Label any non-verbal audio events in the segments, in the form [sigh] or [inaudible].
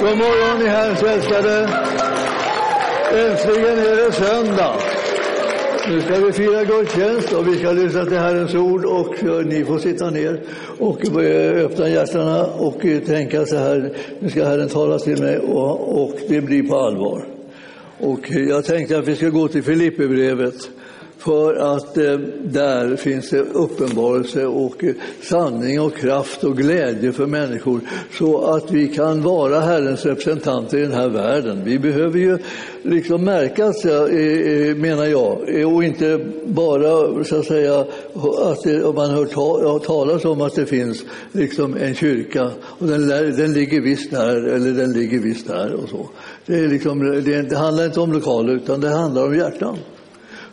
God morgon ni Herrens älskade. Äntligen är det söndag. Nu ska vi fira gudstjänst och vi ska lyssna till Herrens ord och eh, ni får sitta ner och eh, öppna hjärtana och eh, tänka så här, nu ska Herren tala till mig och, och det blir på allvar. Och jag tänkte att vi ska gå till Filipperbrevet för att eh, där finns det uppenbarelse och eh, sanning och kraft och glädje för människor så att vi kan vara Herrens representanter i den här världen. Vi behöver ju liksom märkas, eh, eh, menar jag, eh, och inte bara så att säga att det, om man hör ta, talas om att det finns liksom en kyrka och den, den ligger visst där eller den ligger visst där och så. Det, är liksom, det, det handlar inte om lokaler utan det handlar om hjärtan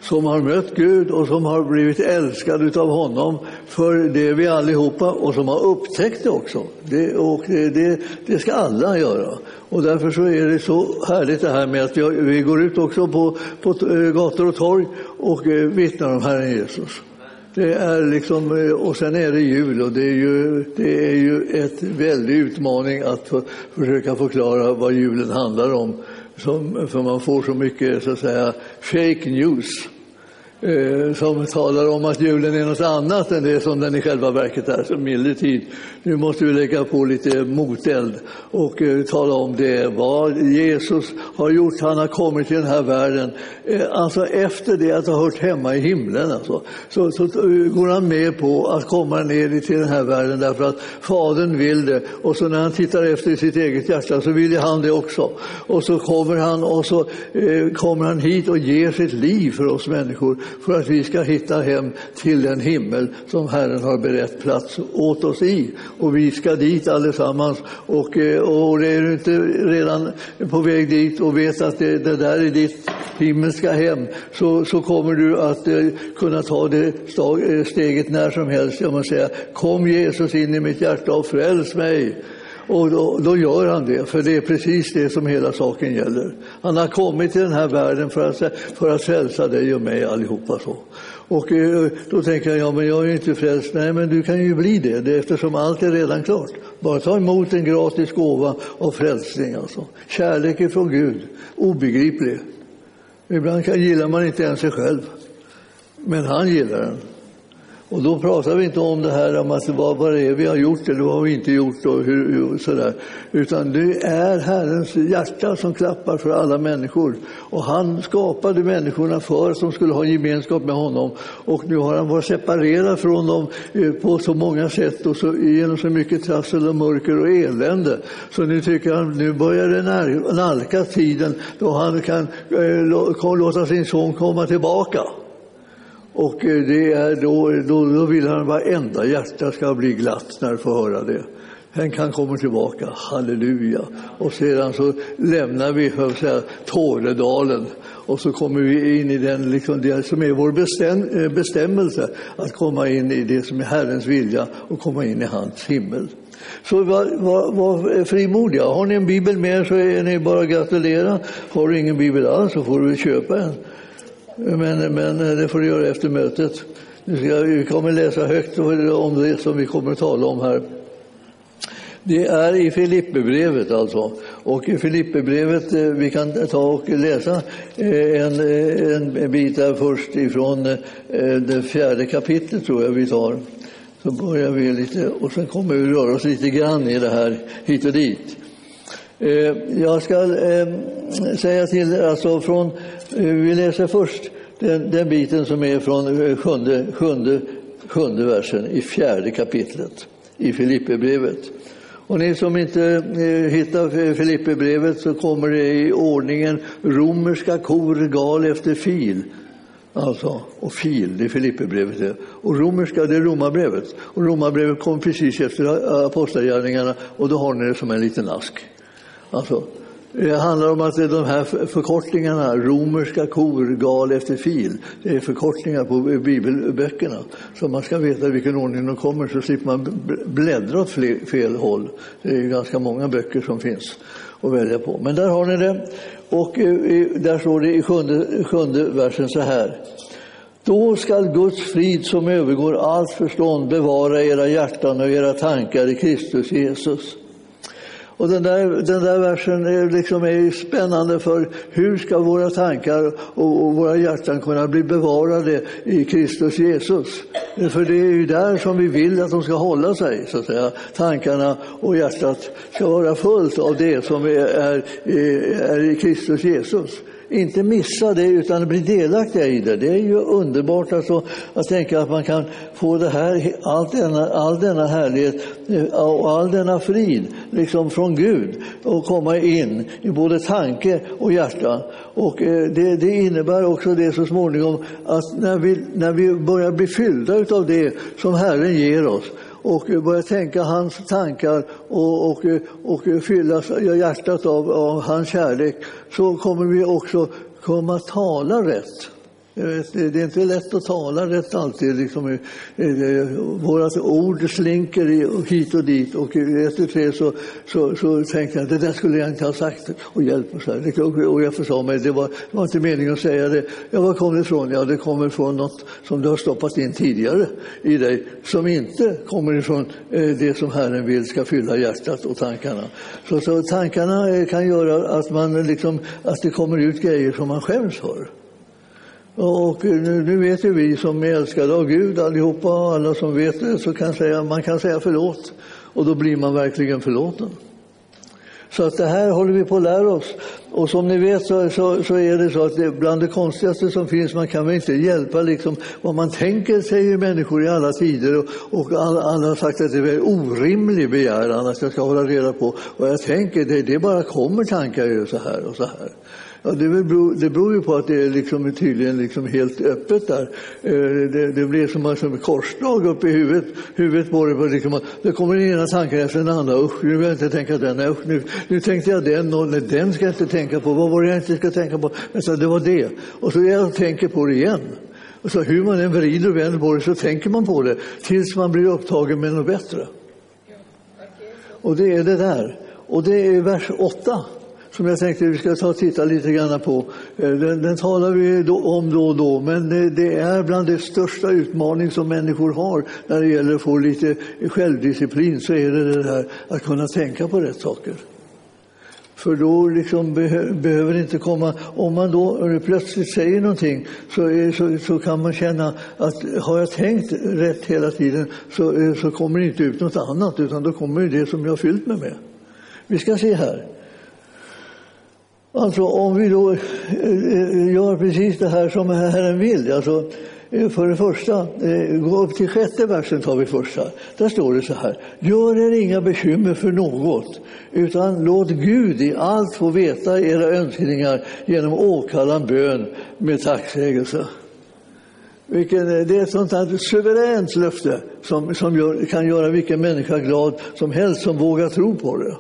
som har mött Gud och som har blivit älskad av honom för det vi allihopa och som har upptäckt det också. Det, och det, det, det, ska alla göra. Och därför så är det så härligt det här med att vi, vi går ut också på, på eh, gator och torg och eh, vittnar om Herren Jesus. Det är liksom, eh, och sen är det jul och det är ju, det är ju ett väldig utmaning att för, försöka förklara vad julen handlar om. Som, för man får så mycket så att säga, fake news eh, Eh, som talar om att julen är något annat än det som den i själva verket är, som medeltid. Nu måste vi lägga på lite moteld och eh, tala om det, vad Jesus har gjort. Han har kommit till den här världen, eh, alltså efter det att ha hört hemma i himlen. Alltså, så, så eh, går han med på att komma ner till den här världen därför att Fadern vill det. Och så när han tittar efter i sitt eget hjärta så vill han det också. Och så kommer han och så eh, kommer han hit och ger sitt liv för oss människor för att vi ska hitta hem till den himmel som Herren har berett plats åt oss i. Och vi ska dit allesammans. Och, eh, och det är du inte redan på väg dit och vet att det, det där är ditt himmelska hem så, så kommer du att eh, kunna ta det eh, steget när som helst. Jag måste säga, kom Jesus in i mitt hjärta och fräls mig. Och då, då, gör han det, för det är precis det som hela saken gäller. Han har kommit till den här världen för att, för att frälsa dig och mig allihopa. Så. Och eh, då tänker jag, ja men jag är ju inte frälst. Nej, men du kan ju bli det, det eftersom allt är redan klart. Bara ta emot en gratis gåva av frälsning. Alltså. Kärlek ifrån Gud, obegriplig. Ibland kan, gillar man inte ens sig själv, men han gillar den. Och då pratar vi inte om det här om att vad, vad det är vi har gjort eller vad vi inte gjort och hur, hur, sådär. Utan det är Herrens hjärta som klappar för alla människor. Och han skapade människorna för att de skulle ha gemenskap med honom. Och nu har han varit separerad från dem eh, på så många sätt och så, genom så mycket trassel och mörker och elände. Så nu tycker han nu börjar det nalkas tiden då han kan eh, låta sin son komma tillbaka. Och eh, det är då, då, då vill han att varenda hjärta ska bli glatt när det får höra det. Sen kan komma tillbaka, halleluja. Och sedan så lämnar vi säga, Tåredalen och så kommer vi in i den, liksom, det som är vår bestäm, eh, bestämmelse, att komma in i det som är Herrens vilja och komma in i hans himmel. Så var, var, var frimodiga. Har ni en bibel med er så är ni bara att gratulera. Har du ingen bibel alls så får du köpa en. Men, men eh, det får du göra efter mötet. Vi kommer läsa högt eh, om det som vi kommer att tala om här. Det är i Filipperbrevet alltså. Och i Filipperbrevet, eh, vi kan ta och läsa en, en bit där först ifrån det fjärde kapitlet tror jag vi tar. Så börjar vi lite och sen kommer vi röra oss lite grann i det här hit och dit. Eh, jag ska eh, säga till, alltså från eh, vi läser först den, den biten som är från sjunde, sjunde, sjunde versen i fjärde kapitlet i Filipperbrevet. Och ni som inte hittar Filipperbrevet så kommer det i ordningen romerska kor gal efter fil. Alltså, och fil, det är Filipperbrevet. Och romerska, det är romarbrevet. Och romarbrevet kom precis efter apostlagärningarna och då har ni det som en liten ask. Alltså, det handlar om att de här förkortningarna, romerska kor, gal efter fil, det är förkortningar på bibelböckerna. Så man ska veta i vilken ordning de kommer så slipper man bläddra åt fel håll. Det är ganska många böcker som finns att välja på. Men där har ni det. Och eh, där står det i sjunde, sjunde versen så här. Då skall Guds frid som övergår allt förstånd bevara era hjärtan och era tankar i Kristus Jesus. Och den där, den där versen är, liksom är spännande för hur ska våra tankar och, och, våra hjärtan kunna bli bevarade i Kristus Jesus? För det är ju där som vi vill att de ska hålla sig, så att säga. Tankarna och hjärtat ska vara fullt av det som är, är, är i Kristus Jesus inte missa det utan bli delaktiga i det. Det är ju underbart alltså, att tänka att man kan få det här, all, denna, all denna härlighet eh, och all denna frid liksom från Gud och komma in i både tanke och hjärta. Och eh, det, det innebär också det så småningom att när vi, när vi börjar bli fyllda av det som Herren ger oss och börja tänka hans tankar och, och, och fylla hjärtat av, av hans kärlek så kommer vi också komma att tala rätt. Vet, det är inte lätt att tala rätt alltid. Liksom, våra ord slinker hit och dit och efter tre så, så, så tänkte jag att det där skulle jag inte ha sagt och hjälp mig. Så här. Och jag försa mig, det var, det var inte meningen att säga det. Ja, var kom det ifrån? Ja, det kommer från något som du har stoppat in tidigare i dig som inte kommer ifrån eh, det som Herren vill ska fylla hjärtat och tankarna. Så, så tankarna eh, kan göra att, man liksom, att det kommer ut grejer som man skäms för. Och eh, nu vet ju vi som är älskade av Gud allihopa, alla som vet det, så kan säga, man kan säga förlåt och då blir man verkligen förlåten. Så att det här håller vi på att lära oss. Och som ni vet så, så, så är det så att det bland det konstigaste som finns, man kan väl inte hjälpa liksom vad man tänker, säger människor i alla tider. Och, och alla, alla har sagt att det är en orimlig begäran att jag ska hålla reda på vad jag tänker. Det, det bara kommer tankar så här och så här. Ja, det, beror, det beror ju på att det är liksom tydligen liksom helt öppet där. Eh, det, det blir som en korsdrag upp i huvudet, huvudet på det. Liksom, det kommer den ena tanken efter den andra. Usch, nu vill jag inte tänka den. Usch, nu, nu tänkte jag den och nej, den ska jag inte tänka på. Vad var det jag inte ska tänka på? Jag sa, det var det. Och så jag tänker på det igen. Och så hur man än vrider och vänder på det så tänker man på det tills man blir upptagen med något bättre. Och det är det där. Och det är vers 8 som jag tänkte vi ska ta och titta lite grann på. Eh, den, den talar vi då, om då och då, men det, det, är bland de största utmaning som människor har när det gäller att få lite självdisciplin, så är det det här att kunna tänka på rätt saker. För då liksom be behöver det inte komma, om man då plötsligt säger någonting så, är, så, så, kan man känna att har jag tänkt rätt hela tiden så, så kommer det inte ut något annat utan då kommer det som jag har fyllt mig med. Vi ska se här. Alltså om vi då eh, eh, gör precis det här som Herren vill, alltså Eh, för det första, eh, gå upp till sjätte versen tar vi första. Där står det så här. Gör er inga bekymmer för något, utan låt Gud i allt få veta era önskningar genom åkallan bön med tacksägelse. Vilken, eh, det är ett sånt här suveränt löfte som, som gör, kan göra vilken människa glad som helst som vågar tro på det.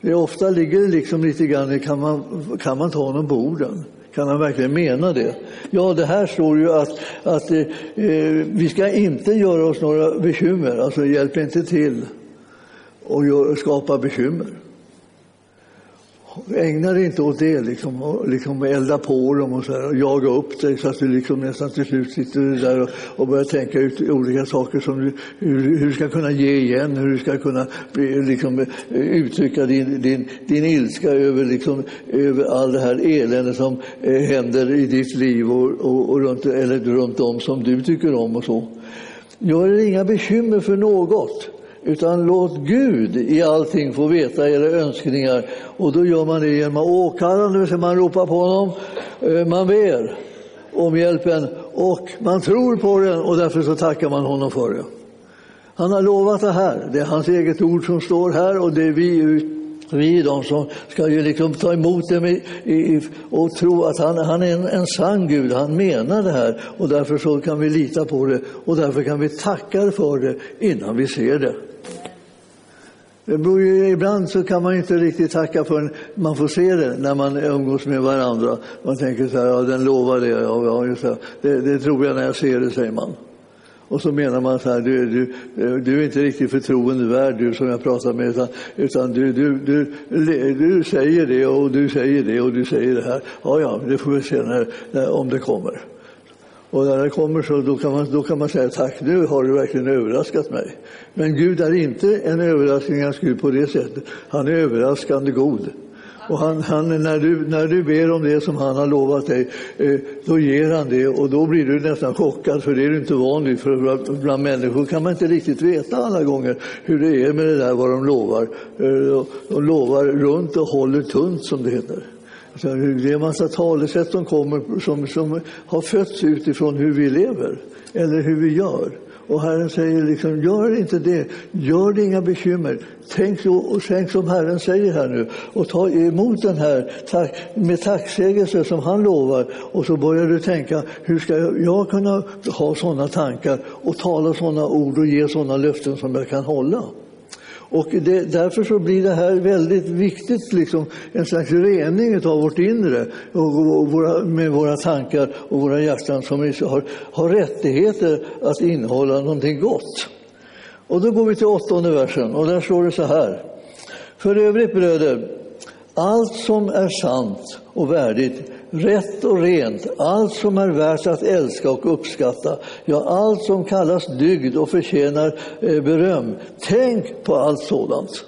Det ofta ligger det liksom lite grann kan man, kan man ta honom på orden? Kan han verkligen mena det? Ja, det här står ju att, att eh, eh vi ska inte göra oss några bekymmer, alltså hjälp inte till och skapa bekymmer. Ägna dig inte åt det, liksom, och liksom elda på dem och, så här, och jaga upp dig så att du liksom nästan till slut sitter där och, och börjar tänka ut olika saker som du, hur, hur, du ska kunna ge igen, hur du ska kunna liksom, uttrycka din, din, din ilska över, liksom, över all det här elände som eh, händer i ditt liv och, och, och runt, eller runt om som du tycker om och så. Gör dig inga bekymmer för något utan låt Gud i allting få veta era önskningar. Och då gör man det genom att åkalla, det vill säga man ropar på honom, eh, man ber om hjälpen och man tror på den och därför så tackar man honom för det. Han har lovat det här, det är hans eget ord som står här och det är vi vi de som ska ju liksom ta emot det och tro att han, han är en, en sann Gud, han menar det här och därför så kan vi lita på det och därför kan vi tacka för det innan vi ser det. Det beror ju, ibland så kan man inte riktigt tacka förrän man får se det när man umgås med varandra. Man tänker så här, ja den lovar det, ja, ja just det. det, det tror jag när jag ser det, säger man. Och så menar man så här, du, du, du är inte riktigt förtroendevärd du som jag pratar med, utan, utan du, du, du, du säger det och du säger det och du säger det här. Ja, ja, det får vi se när, när, om det kommer. Och när det kommer så då kan, man, då kan man säga tack, nu har du verkligen överraskat mig. Men Gud är inte en överraskningens Gud på det sättet. Han är överraskande god. Och han, han, när, du, när du ber om det som han har lovat dig, eh, då ger han det och då blir du nästan chockad för det är du inte van vid. För bland människor kan man inte riktigt veta alla gånger hur det är med det där vad de lovar. Eh, de lovar runt och håller tunt som det heter. Det är en massa talesätt som kommer som, som har fötts utifrån hur vi lever eller hur vi gör. Och Herren säger liksom, gör inte det, gör det inga bekymmer. Tänk, och tänk som Herren säger här nu och ta emot den här tack, med tacksägelse som han lovar. Och så börjar du tänka, hur ska jag kunna ha sådana tankar och tala sådana ord och ge sådana löften som jag kan hålla? Och det, därför så blir det här väldigt viktigt, liksom, en slags rening av vårt inre och, och våra, med våra tankar och våra hjärtan som har, har rättigheter att innehålla någonting gott. Och då går vi till åttonde versen och där står det så här. För övrigt bröder, allt som är sant och värdigt rätt och rent, allt som är värt att älska och uppskatta, ja, allt som kallas dygd och förtjänar eh, beröm. Tänk på allt sådant.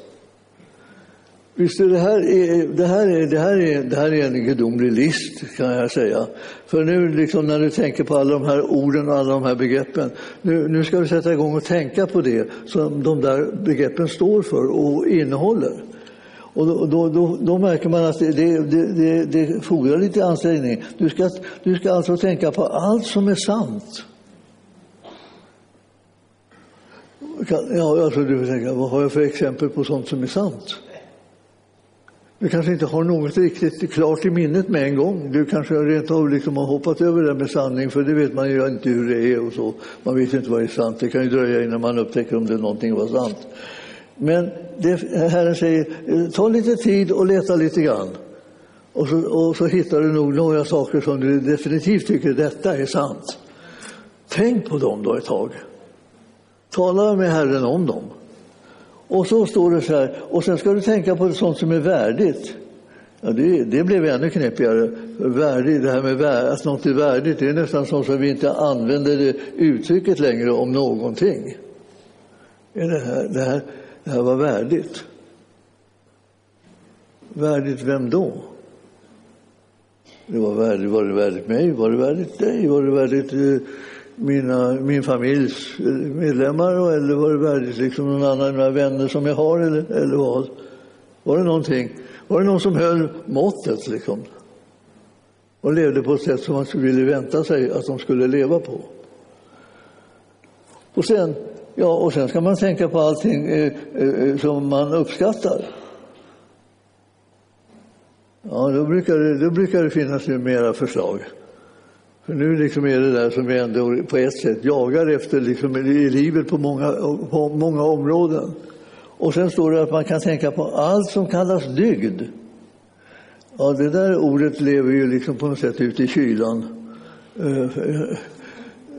Visst, det här, är, det, här är, det, här är, det här är en gudomlig list, kan jag säga. För nu liksom, när du tänker på alla de här orden och alla de här begreppen, nu, nu ska du sätta igång och tänka på det som de där begreppen står för och innehåller. Och då, då, då, då, märker man att det, det, det, det fordrar lite ansträngning. Du ska, du ska alltså tänka på allt som är sant. Ja, alltså du tänka, vad har jag för exempel på sånt som är sant? Du kanske inte har något riktigt klart i minnet med en gång. Du kanske rent av liksom har hoppat över det med sanning, för det vet man ju inte hur det är och så. Man vet inte vad är sant. Det kan ju dröja innan man upptäcker om det är någonting var sant. Men det, Herren säger, ta lite tid och leta lite grann. Och så, och så hittar du nog några saker som du definitivt tycker detta är sant. Tänk på dem då ett tag. Tala med Herren om dem. Och så står det så här, och sen ska du tänka på sånt som är värdigt. Ja, det, det blev ännu knepigare. Värdigt, det här med värd, att något är värdigt, det är nästan som att vi inte använder det uttrycket längre om någonting. Det här, det här, det här var värdigt. Värdigt vem då? Det var, värdigt, var det värdigt mig? Var det värdigt dig? Var det värdigt eh, mina, min familjs eh, medlemmar? Eller var det värdigt liksom någon annan, mina vänner som jag har? Eller, eller vad? Var det någonting? Var det någon som höll måttet liksom? Och levde på ett sätt som man ville vänta sig att de skulle leva på? Och sen Ja, och sen ska man tänka på allting eh, eh, som man uppskattar. Ja, då brukar det, då brukar det finnas mera förslag. För nu liksom är det där som vi ändå på ett sätt jagar efter liksom i livet på många, på många områden. Och sen står det att man kan tänka på allt som kallas dygd. Ja, det där ordet lever ju liksom på något sätt ute i kylan. Eh, eh,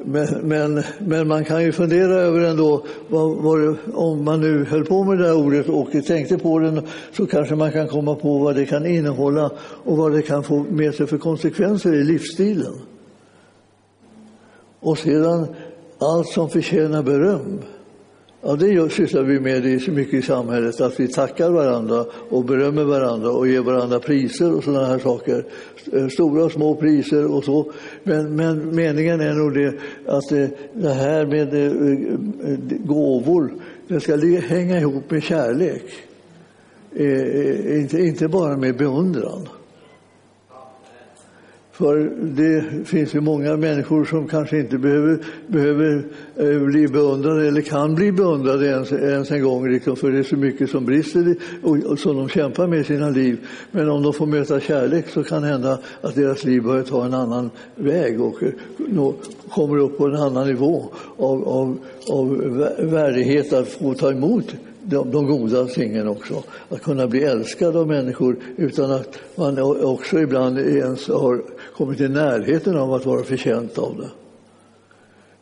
men, men, men, man kan ju fundera över ändå, vad, vad, om man nu höll på med det här ordet och tänkte på det så kanske man kan komma på vad det kan innehålla och vad det kan få med sig för konsekvenser i livsstilen. Och sedan allt som förtjänar beröm. Ja, det sysslar vi med så mycket i samhället, att vi tackar varandra och berömmer varandra och ger varandra priser och sådana här saker. Eh, stora och små priser och så. Men, men meningen är nog det att det, det här med det, gåvor, det ska hänga ihop med kärlek. Eh, inte, inte bara med beundran. För det finns ju många människor som kanske inte behöver, behöver eh, bli beundrade eller kan bli beundrade ens, ens en gång, liksom, för det är så mycket som brister och, och som de kämpar med i sina liv. Men om de får möta kärlek så kan det hända att deras liv börjar ta en annan väg och eh, nå, kommer upp på en annan nivå av, av, av värdighet att få ta emot de, de goda tingen också. Att kunna bli älskad av människor utan att man också ibland ens har kommit i närheten av att vara förtjänt av det.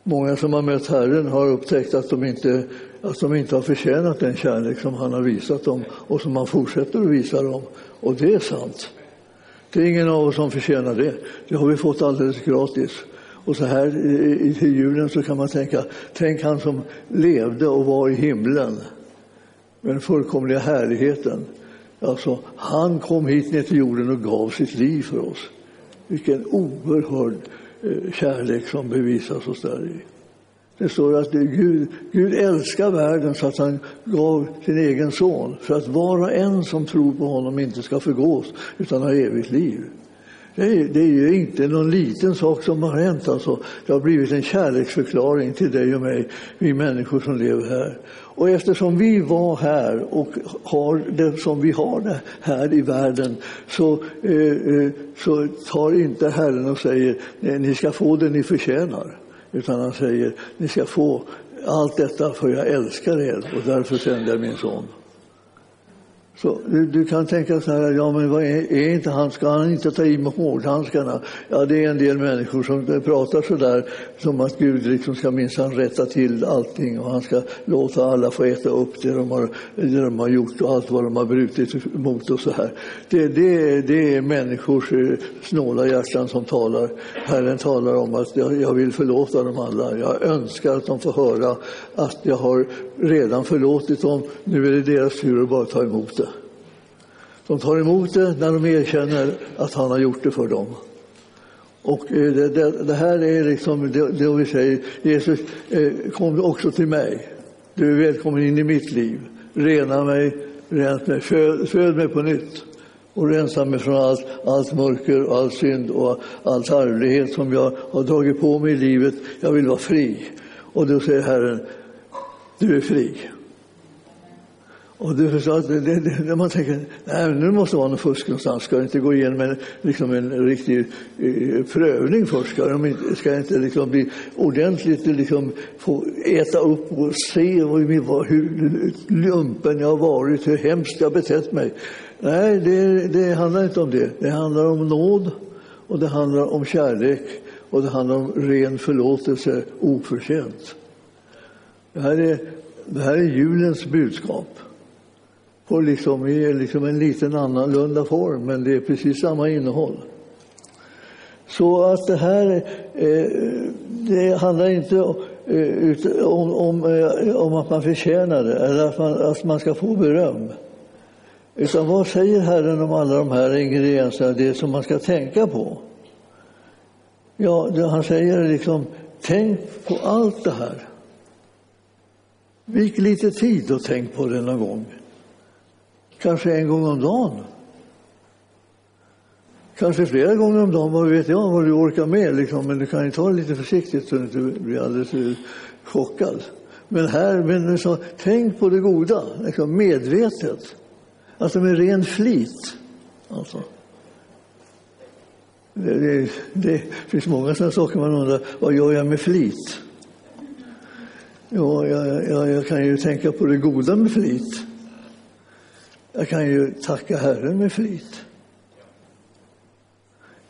Många som har mött Herren har upptäckt att de inte, att de inte har förtjänat den kärlek som han har visat dem och som han fortsätter att visa dem. Och det är sant. Det är ingen av oss som förtjänar det. Det har vi fått alldeles gratis. Och så här i, i julen så kan man tänka, tänk han som levde och var i himlen med den fullkomliga härligheten. Alltså, han kom hit ner till jorden och gav sitt liv för oss. Vilken oerhörd eh, kärlek som bevisas oss där i. Det står att Gud, Gud älskar världen så att han gav sin egen son för att var och en som tror på honom inte ska förgås utan ha evigt liv. Det är, det är ju inte någon liten sak som har hänt. Alltså. Det har blivit en kärleksförklaring till dig och mig, vi människor som lever här. Och eftersom vi var här och har det som vi har det här i världen så, eh, eh så tar inte Herren och säger ni ska få det ni förtjänar. Utan han säger ni ska få allt detta för jag älskar er och därför sänder jag min son. Så du, du, kan tänka så här, ja men vad är, är, inte han, ska han inte ta i med hårdhandskarna? Ja, det är en del människor som pratar så där som att Gud liksom ska minsann rätta till allting och han ska låta alla få äta upp det de har, det de har gjort och allt vad de har brutit mot och så här. Det, det, det är människors eh, snåla hjärtan som talar. Herren talar om att jag, jag vill förlåta dem alla. Jag önskar att de får höra att jag har redan förlåtit dem. Nu är det deras tur att bara ta emot det. De tar emot det när de erkänner att han har gjort det för dem. Och eh, det, det, det här är liksom det, det vi säger, Jesus eh, kom också till mig. Du är välkommen in i mitt liv. Rena mig, rent mig, föd, föd mig på nytt och rensa mig från allt, allt mörker, och all synd och all tarvlighet som jag har dragit på mig i livet. Jag vill vara fri. Och då säger Herren, du är fri. Och du förstår att det, det, det, man tänker, nej, nu måste det vara något fusk någonstans. Ska det inte gå igenom en, liksom en riktig eh, prövning först? Ska, de inte, ska jag inte liksom bli ordentligt liksom, få äta upp och se hur, hur lumpen jag har varit, hur hemskt jag har betett mig? Nej, det, det handlar inte om det. Det handlar om nåd och det handlar om kärlek och det handlar om ren förlåtelse oförtjänt. Det här är, det här är julens budskap och liksom, i liksom en liten annorlunda form, men det är precis samma innehåll. Så att det här eh, det handlar inte eh, om, om, eh, om, att man förtjänar det eller att man, att man ska få beröm. Utan vad säger Herren om alla de här ingredienserna, det som man ska tänka på? Ja, han säger liksom, tänk på allt det här. Vik lite tid och tänk på det någon gång. Kanske en gång om dagen. Kanske flera gånger om dagen, vad vet jag vad du orkar med. Liksom. Men du kan ju ta det lite försiktigt så du inte blir alldeles eh, chockad. Men här, men så, tänk på det goda, liksom, medvetet. Alltså med ren flit. Alltså. Det, det, det finns många sådana saker man undrar, vad gör jag med flit? Ja, jag, jag, jag kan ju tänka på det goda med flit. Jag kan ju tacka Herren med flit.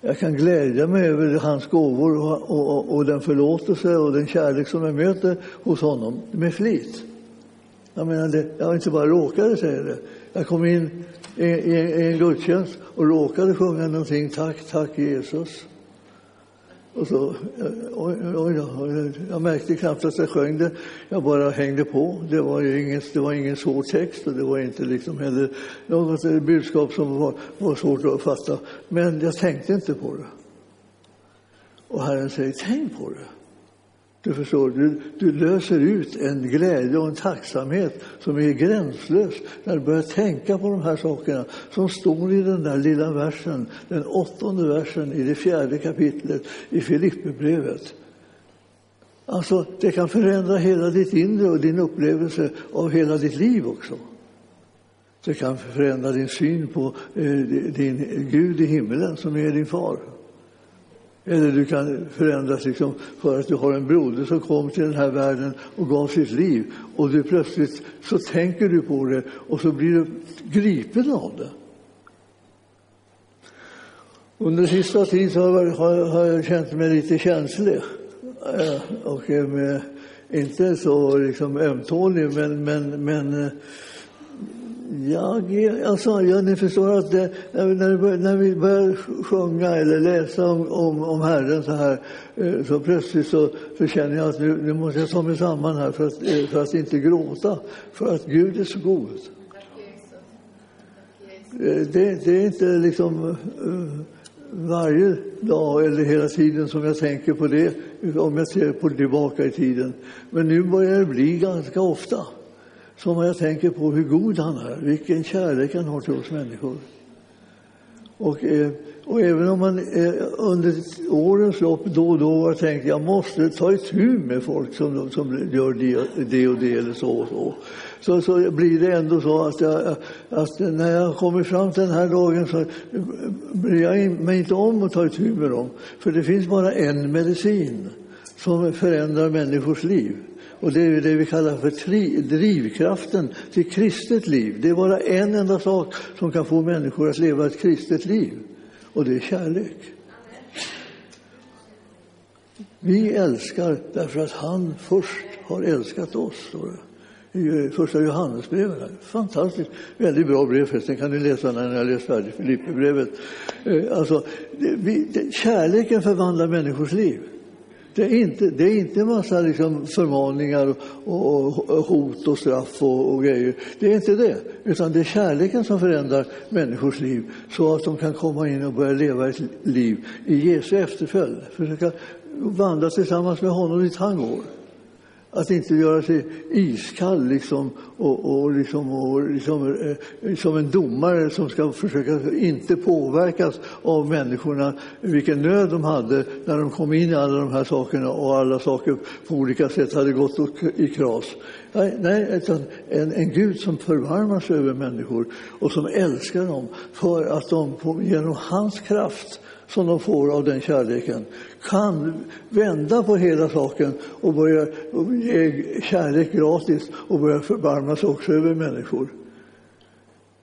Jag kan glädja mig över hans gåvor och, och, och, den förlåtelse och den kärlek som jag möter hos honom med flit. Jag menar, det, jag inte bara råkade säga det. Jag kom in i, i, i en gudstjänst och råkade sjunga någonting, tack, tack Jesus. Och så, eh, oj, oj, oj, jag märkte knappt att jag sjöng det. Jag bara hängde på. Det var, inget, det var ingen svår text och det var inte liksom heller något budskap som var, var svårt att fatta. Men jag tänkte inte på det. Och Herren säger, tänk på det. Du förstår, du, du löser ut en glädje och en tacksamhet som är gränslös när du börjar tänka på de här sakerna som står i den där lilla versen, den åttonde versen i det fjärde kapitlet i Filipperbrevet. Alltså, det kan förändra hela ditt inre och din upplevelse av hela ditt liv också. Det kan förändra din syn på eh, din Gud i himmelen som är din far. Eller du kan förändras liksom för att du har en broder som kom till den här världen och gav sitt liv. Och du plötsligt så tänker du på det och så blir du gripen av det. Under sista tid har jag, har, har jag känt mig lite känslig. Eh, och eh, med, inte så liksom ömtålig, men, men, men eh, Ja, alltså, ja, ni förstår att det, när, vi börjar, när vi börjar sjunga eller läsa om, om, om Herren så här eh, så plötsligt så, så känner jag att nu, nu måste jag ta mig samman här för att, eh, för att inte gråta, för att Gud är så god. Eh, det, det är inte liksom varje dag eller hela tiden som jag tänker på det, om jag ser på tillbaka i tiden. Men nu börjar det bli ganska ofta som jag tänker på hur god han är, vilken kärlek han har till oss människor. Och, eh, och även om man eh, under årens lopp då och då har tänkt jag måste ta itu med folk som, som gör det, det och det eller så och så, så, så blir det ändå så att, jag, att när jag kommer fram till den här dagen så bryr jag mig inte om att ta itu med dem. För det finns bara en medicin som förändrar människors liv. Och det är det vi kallar för tri, drivkraften till kristet liv. Det är bara en enda sak som kan få människor att leva ett kristet liv. Och det är kärlek. Vi älskar därför att han först har älskat oss, står det i eh, första Johannesbrevet. Fantastiskt, väldigt bra brev förresten, kan ni läsa när ni har läst färdigt Filipperbrevet. Eh, alltså, kärleken förvandlar människors liv. Det är inte, det är inte en massa liksom förmaningar och, och, hot och straff och, och, grejer. Det är inte det, utan det är kärleken som förändrar människors liv så att de kan komma in och börja leva ett liv i Jesu efterföljd. Försöka vandra tillsammans med honom dit han går. Att inte göra sig iskall liksom, och, och, liksom, och liksom, eh, som en domare som ska försöka inte påverkas av människorna, vilken nöd de hade när de kom in i alla de här sakerna och alla saker på olika sätt hade gått i kras. Nej, utan en, en Gud som förvarmar sig över människor och som älskar dem för att de på, genom hans kraft som de får av den kärleken kan vända på hela saken och börja ge kärlek gratis och börja förbarma sig också över människor.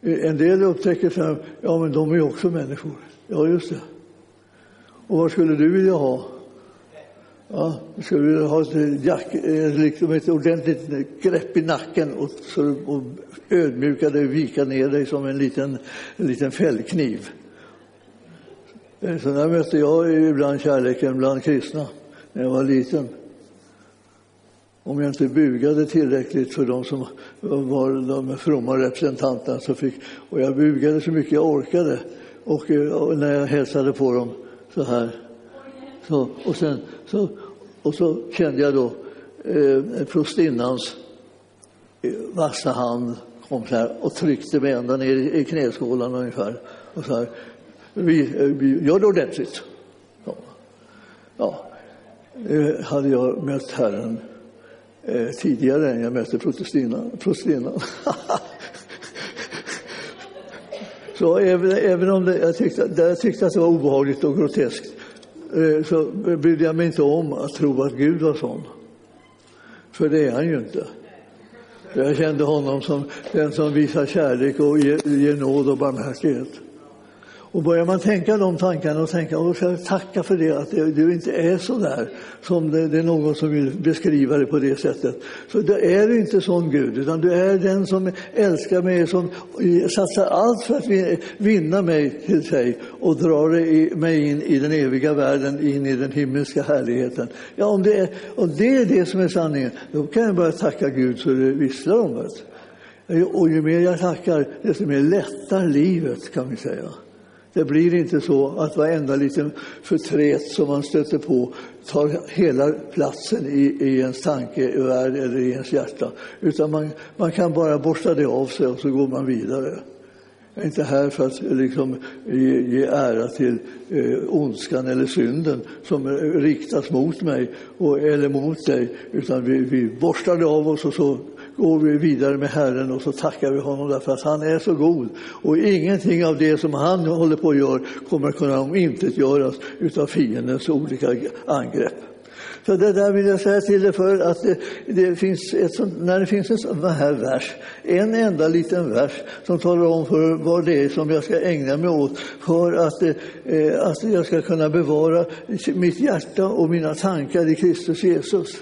En del upptäcker så här, ja men de är också människor. Ja, just det. Och vad skulle du vilja ha? Ja, skulle du vilja ha ett, jack, eh, liksom ett ordentligt grepp i nacken och, och ödmjuka dig och vika ner dig som en liten, en liten fällkniv? Eh, så där mötte jag ibland kärleken bland kristna när jag var liten. Om jag inte bugade tillräckligt för de som var de fromma representanterna så fick, och jag bugade så mycket jag orkade och, och när jag hälsade på dem så här. Så, och, sen, så, och så kände jag då eh, prostinnans eh, vassa hand kom så här och tryckte mig ända ner i, i knäskålan ungefär. Och så här, vi, eh, vi gör det ordentligt. Ja. ja. Eh, hade jag mött Herren eh, tidigare än jag mötte protestinnan. [laughs] Så även, även om det, jag, tyckte, jag tyckte att det var obehagligt och groteskt eh, så brydde jag mig inte om att tro att Gud var sån. För det är han ju inte. Jag kände honom som den som visar kärlek och ger, ger nåd och barmhärtighet. Och börjar man tänka de tankarna och tänka, och ska jag tacka för det, att du inte är så där som det, det, är någon som vill beskriva det på det sättet. Så det är inte sån Gud, utan du är den som älskar mig, som satsar allt för att vinna mig till sig och drar mig in i den eviga världen, in i den himmelska härligheten. Ja, om det är, om det, är det som är sanningen, då kan jag börja tacka Gud så det visslar om det. Och ju mer jag tackar, desto mer lättar livet, kan vi säga. Det blir inte så att varenda liten förtret som man stöter på tar hela platsen i, i ens tankevärld eller i ens hjärta. Utan man, man kan bara borsta det av sig och så går man vidare. Jag är inte här för att liksom, ge, ge ära till eh, ondskan eller synden som riktas mot mig och, eller mot dig, utan vi, vi borstar det av oss och så går vi vidare med Herren och så tackar vi honom därför att han är så god. Och ingenting av det som han håller på att göra kommer att kunna omintetgöras utav fiendens olika angrepp. Så det där vill jag säga till dig för att det, det finns ett sånt, när det finns en sån här vers, en enda liten vers som talar om för vad det är som jag ska ägna mig åt för att, eh, att jag ska kunna bevara mitt hjärta och mina tankar i Kristus Jesus.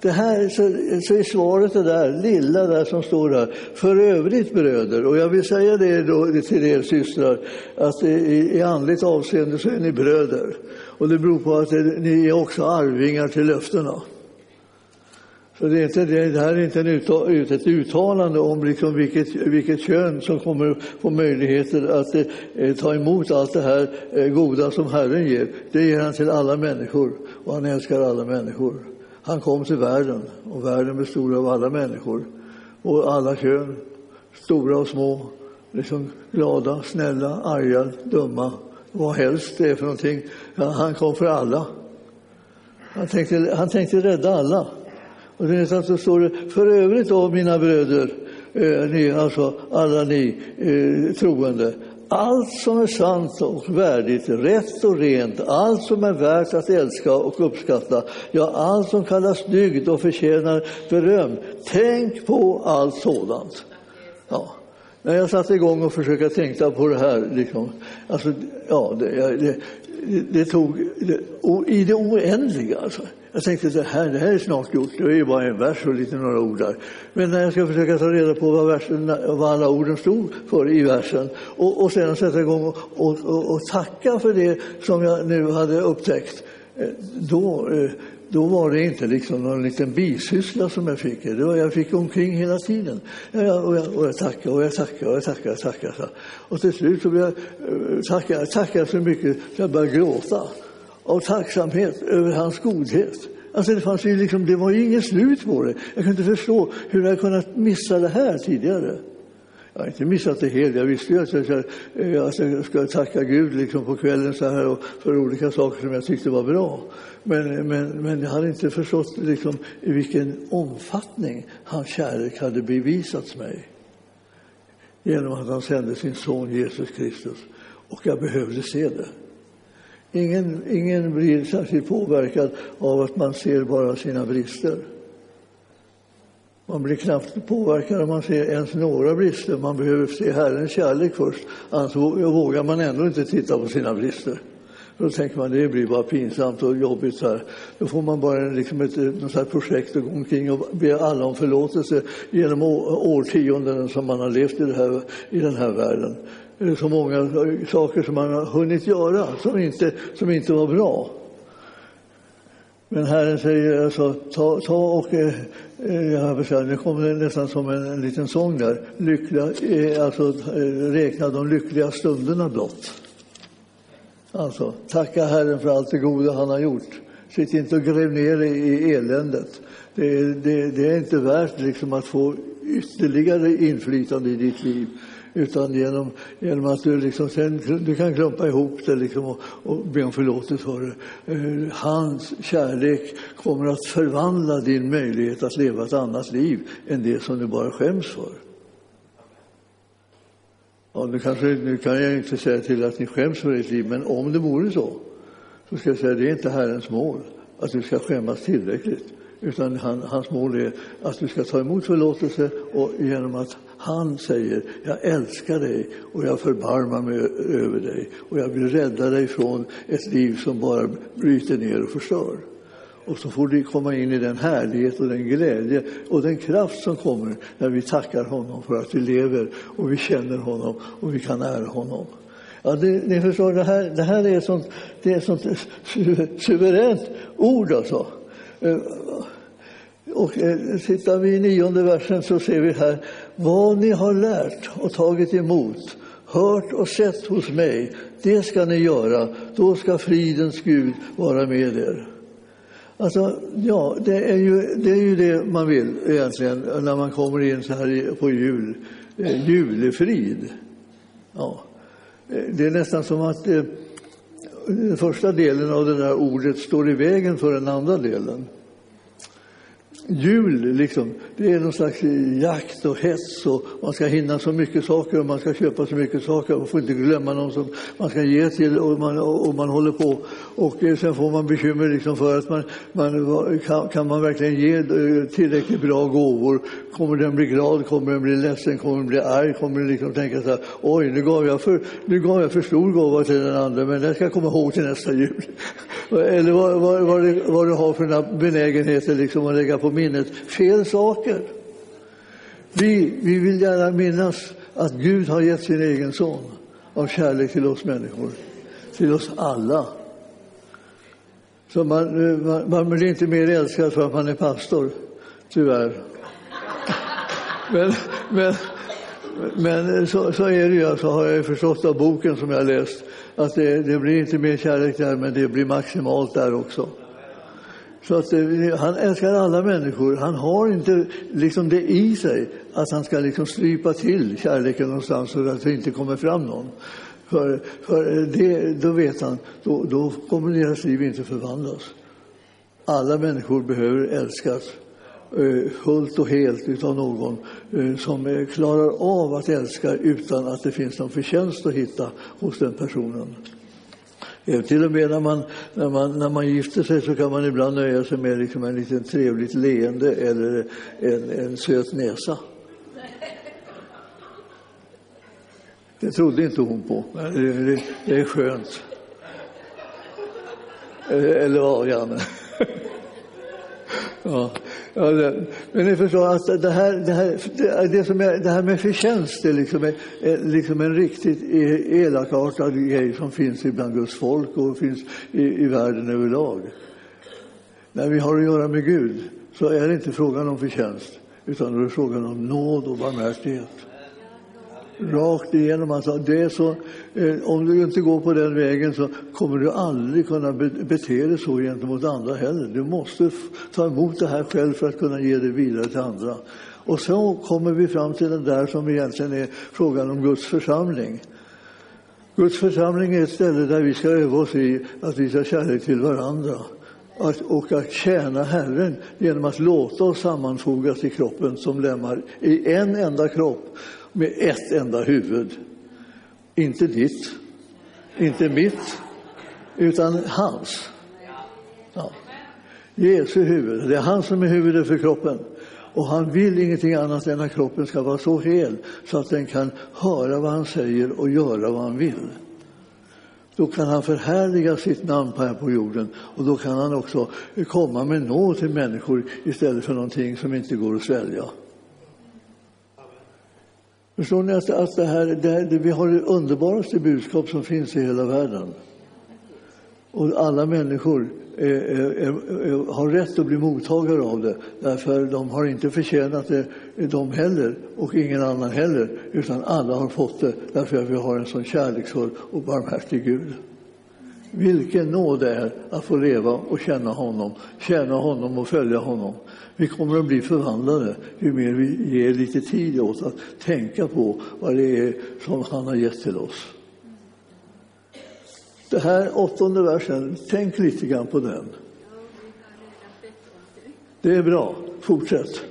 Det här, så, så är svaret det där lilla där som står där. För övrigt bröder, och jag vill säga det då till er systrar, att i, i andligt avseende så är ni bröder. Och det beror på att ni är också arvingar till löftena. Så det, är inte, det här är inte en ett uttalande om liksom vilket, vilket kön som kommer få möjligheter att eh, ta emot allt det här eh, goda som Herren ger. Det ger han till alla människor och han älskar alla människor. Han kom till världen och världen bestod av alla människor och alla kön, stora och små, liksom glada, snälla, arga, dumma, vad helst det är för någonting. Han kom för alla. Han tänkte, han tänkte rädda alla. Och det är så står det, för övrigt då mina bröder, eh, ni, alltså alla ni eh, troende, allt som är sant och värdigt, rätt och rent, allt som är värt att älska och uppskatta, ja, allt som kallas dygd och förtjänar beröm. Tänk på allt sådant. Ja. När jag satte igång och försökte tänka på det här, liksom, alltså, ja, det, det, det tog det, i det oändliga. Alltså. Jag tänkte det här, det här är snart gjort, det är ju bara en vers och lite några ord där. Men när jag ska försöka ta reda på vad, versen, vad alla orden stod för i versen och, och sedan sätta igång och, och, och, och tacka för det som jag nu hade upptäckt, eh, då, eh, då var det inte liksom någon liten bisyssla som jag fick. Det var, jag fick omkring hela tiden. Och jag, och jag tackade och jag tackade och jag tackade. Och, tackade. och till slut så jag, eh, tackade jag tackade så mycket så jag började gråta av tacksamhet över hans godhet. Alltså det, fanns ju liksom, det var ju inget slut på det. Jag kunde inte förstå hur jag kunnat missa det här tidigare. Jag har inte missat det helt. Jag visste ju att jag, eh, att jag skulle tacka Gud liksom på kvällen så här och för olika saker som jag tyckte var bra. Men, men, men jag hade inte förstått liksom, i vilken omfattning hans kärlek hade bevisats mig genom att han sände sin son Jesus Kristus. Och jag behövde se det. Ingen, ingen blir särskilt påverkad av att man ser bara sina brister. Man blir knappt påverkad om man ser ens några brister. Man behöver se Herrens kärlek först, annars vågar man ändå inte titta på sina brister. Då tänker man det blir bara pinsamt och jobbigt. Så här. Då får man bara liksom ett något här projekt att gå omkring och be alla om förlåtelse genom årtionden som man har levt i, här, i den här världen så många saker som man har hunnit göra som inte, som inte var bra. Men Herren säger alltså, ta, ta och, eh, eh jag säga, nu kommer det nästan som en, en liten sång där, lyckliga, eh, alltså eh, räkna de lyckliga stunderna blott. Alltså, tacka Herren för allt det goda han har gjort. Sitt inte och gräv ner i, i eländet. Det, det, det är inte värt liksom, att få ytterligare inflytande i ditt liv utan genom, genom att du, liksom, sen, du kan klumpa ihop det liksom och, och be om förlåtelse för det. Eh, hans kärlek kommer att förvandla din möjlighet att leva ett annat liv än det som du bara skäms för. Ja, nu, kanske, nu kan jag inte säga till att ni skäms för ert liv, men om det vore så, så ska jag säga att det är inte Herrens mål att du ska skämmas tillräckligt. Utan han, hans mål är att du ska ta emot förlåtelse och genom att han säger, jag älskar dig och jag förbarmar mig över dig och jag vill rädda dig från ett liv som bara bryter ner och förstör. Och så får du komma in i den härlighet och den glädje och den kraft som kommer när vi tackar honom för att vi lever och vi känner honom och vi kan ära honom. Ja, det, ni förstår, det här, det här är ett sånt, det är ett sånt suveränt ord alltså. Eh, och eh, tittar vi i nionde versen så ser vi här vad ni har lärt och tagit emot, hört och sett hos mig, det ska ni göra. Då ska fridens Gud vara med er. Alltså, ja, det är, ju, det är ju det man vill egentligen när man kommer in så här på jul. Eh, julefrid. Ja. Eh, det är nästan som att eh, den första delen av det där ordet står i vägen för den andra delen jul, liksom, det är någon slags jakt och hets och man ska hinna så mycket saker och man ska köpa så mycket saker. Man får inte glömma någon som man ska ge till och man, och man håller på. Och eh, sen får man bekymmer liksom för att man, man kan, kan, man verkligen ge eh, tillräckligt bra gåvor? Kommer den bli glad? Kommer den bli ledsen? Kommer den bli arg? Kommer den liksom tänka så här, oj, nu gav jag för, nu gav jag för stor gåva till den andra, men den ska jag komma ihåg till nästa jul. [laughs] Eller vad, vad, vad, det, vad du har för benägenheter liksom att lägga på minnet fel saker. Vi, vi vill gärna minnas att Gud har gett sin egen son av kärlek till oss människor, till oss alla. Så man, man, man blir inte mer älskad för att man är pastor, tyvärr. [laughs] Men, men, men så, så är det ju, så har jag förstått av boken som jag läst, att det, det blir inte mer kärlek där, men det blir maximalt där också. Så att, eh, han älskar alla människor. Han har inte liksom det i sig att han ska liksom strypa till kärleken någonstans så att det inte kommer fram någon. För, för det, då vet han, då, då kommer deras liv inte förvandlas. Alla människor behöver älskas eh, fullt och helt utav någon eh, som klarar av att älska utan att det finns någon förtjänst att hitta hos den personen. Eh, till och med när man, när, man, när man gifter sig så kan man ibland nöja sig med liksom en liten trevligt leende eller en, en söt näsa. Det trodde inte hon på. Det, det, det är skönt. Eh, eller vad, Janne? [laughs] Ja. Ja, det, men ni förstår att det här, det här, det som är, det här med förtjänst är liksom, är, är liksom en riktigt e- elakartad grej som finns bland Guds folk och finns i, i världen överlag. När vi har att göra med Gud så är det inte frågan om förtjänst utan då är det frågan om nåd och barmhärtighet rakt igenom. Alltså, det så, eh, om du inte går på den vägen så kommer du aldrig kunna bete dig så gentemot andra heller. Du måste ta emot det här själv för att kunna ge det vidare till andra. Och så kommer vi fram till den där som egentligen är frågan om Guds församling. Guds församling är ett ställe där vi ska öva oss i att visa kärlek till varandra att, och att tjäna Herren genom att låta oss sammanfogas i kroppen som lemmar i en enda kropp med ett enda huvud. Inte ditt, inte mitt, utan hans. Ja. Jesu huvud. Det är han som är huvudet för kroppen. Och han vill ingenting annat än att kroppen ska vara så hel så att den kan höra vad han säger och göra vad han vill. Då kan han förhärliga sitt namn här på jorden och då kan han också komma med nåd till människor istället för någonting som inte går att svälja. Förstår ni att, att det här, det här, det, vi har det underbaraste budskap som finns i hela världen. Och alla människor är, är, är, har rätt att bli mottagare av det därför de har inte förtjänat det de heller och ingen annan heller utan alla har fått det därför att vi har en sån kärleksfull och barmhärtig Gud. Vilken nåd det är att få leva och känna honom, känna honom och följa honom. Vi kommer att bli förvandlade ju mer vi ger lite tid åt att tänka på vad det är som han har gett till oss. Det här åttonde versen, tänk lite grann på den. Det är bra, fortsätt.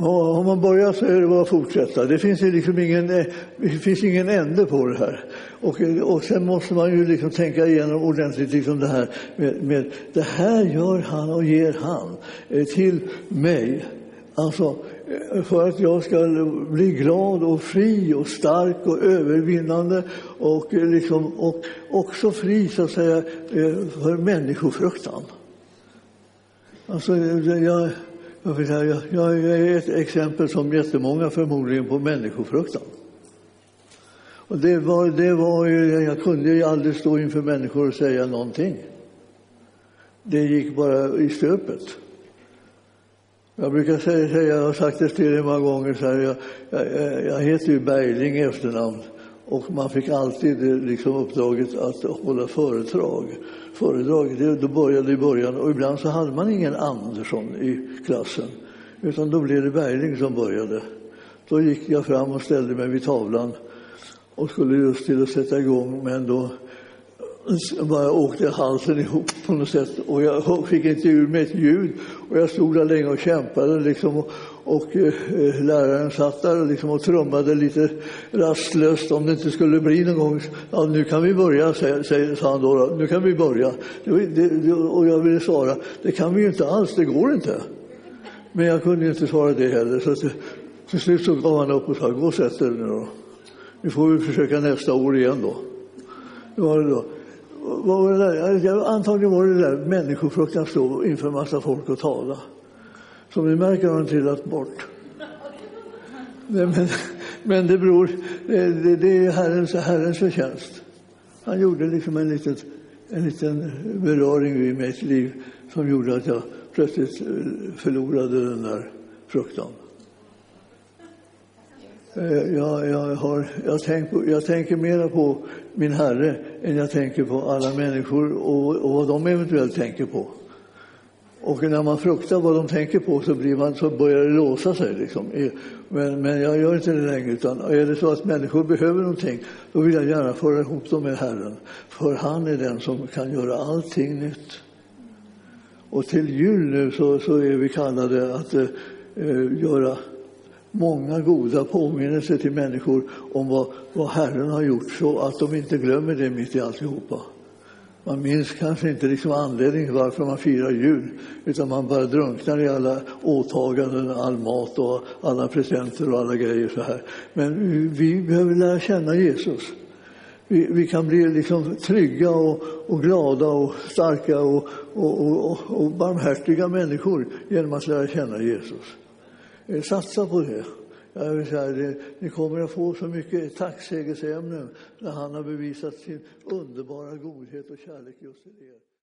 Om man börjar så är det bara att fortsätta. Det finns, liksom ingen, eh, det finns ingen ände på det här. Och, eh, och sen måste man ju liksom tänka igenom ordentligt liksom det här med, med det här gör han och ger han eh, till mig. Alltså för att jag ska bli glad och fri och stark och övervinnande och, liksom, och också fri så att säga för människofruktan. Alltså, jag, jag, vill säga, jag är ett exempel som jättemånga förmodligen på människofruktan. Och det var, det var ju, jag kunde ju aldrig stå inför människor och säga någonting. Det gick bara i stöpet. Jag brukar säga, säga jag har sagt det till dig många gånger, så här, jag, jag, jag heter ju Bergling i efternamn och man fick alltid liksom uppdraget att hålla föredrag. Föredrag, det, då började i början och ibland så hade man ingen Andersson i klassen utan då blev det Bergling som började. Då gick jag fram och ställde mig vid tavlan och skulle just till att sätta igång men då bara åkte halsen ihop på något sätt och jag fick inte ur mig ett ljud och jag stod där länge och kämpade liksom och, och eh, läraren satt där och, liksom och trummade lite rastlöst om det inte skulle bli någon gång. Ja, nu kan vi börja, säger, sa han då, då. Nu kan vi börja. Det, det, och jag ville svara, det kan vi ju inte alls, det går inte. Men jag kunde inte svara det heller. Så till, eh, till slut så gav han upp och sa, gå och sätt er nu då. Nu får vi försöka nästa år igen då. Det var det då. Vad var det där? Antagligen var det där människofruktan stå inför massa folk och tala. Som ni märker har den trillat bort. Men, men det beror, det, det är Herrens, Herrens förtjänst. Han gjorde liksom en liten, en liten beröring i mitt liv som gjorde att jag plötsligt eh, förlorade den där fruktan. Eh, jag, jag, har, jag, tänk, jag tänker mera på min Herre än jag tänker på alla människor och, och vad de eventuellt tänker på. Och när man fruktar vad de tänker på så, blir man, så börjar det låsa sig. Liksom. E, men, men jag gör inte det längre. Utan är det så att människor behöver någonting, då vill jag gärna föra ihop dem med Herren. För han är den som kan göra allting nytt. Och till jul nu så, så är vi kallade att eh, göra många goda påminnelser till människor om vad, vad Herren har gjort så att de inte glömmer det mitt i alltihopa. Man minns kanske inte liksom anledningen varför man firar jul utan man bara drunknar i alla åtaganden, all mat och alla presenter och alla grejer så här. Men vi behöver lära känna Jesus. Vi, vi kan bli liksom trygga och, och glada och starka och, och, och, och barmhärtiga människor genom att lära känna Jesus. Eh, satsa på det. Jag vill säga, det, ni kommer att få så mycket tacksägelseämnen när han har bevisat sin underbara godhet och kärlek just till er.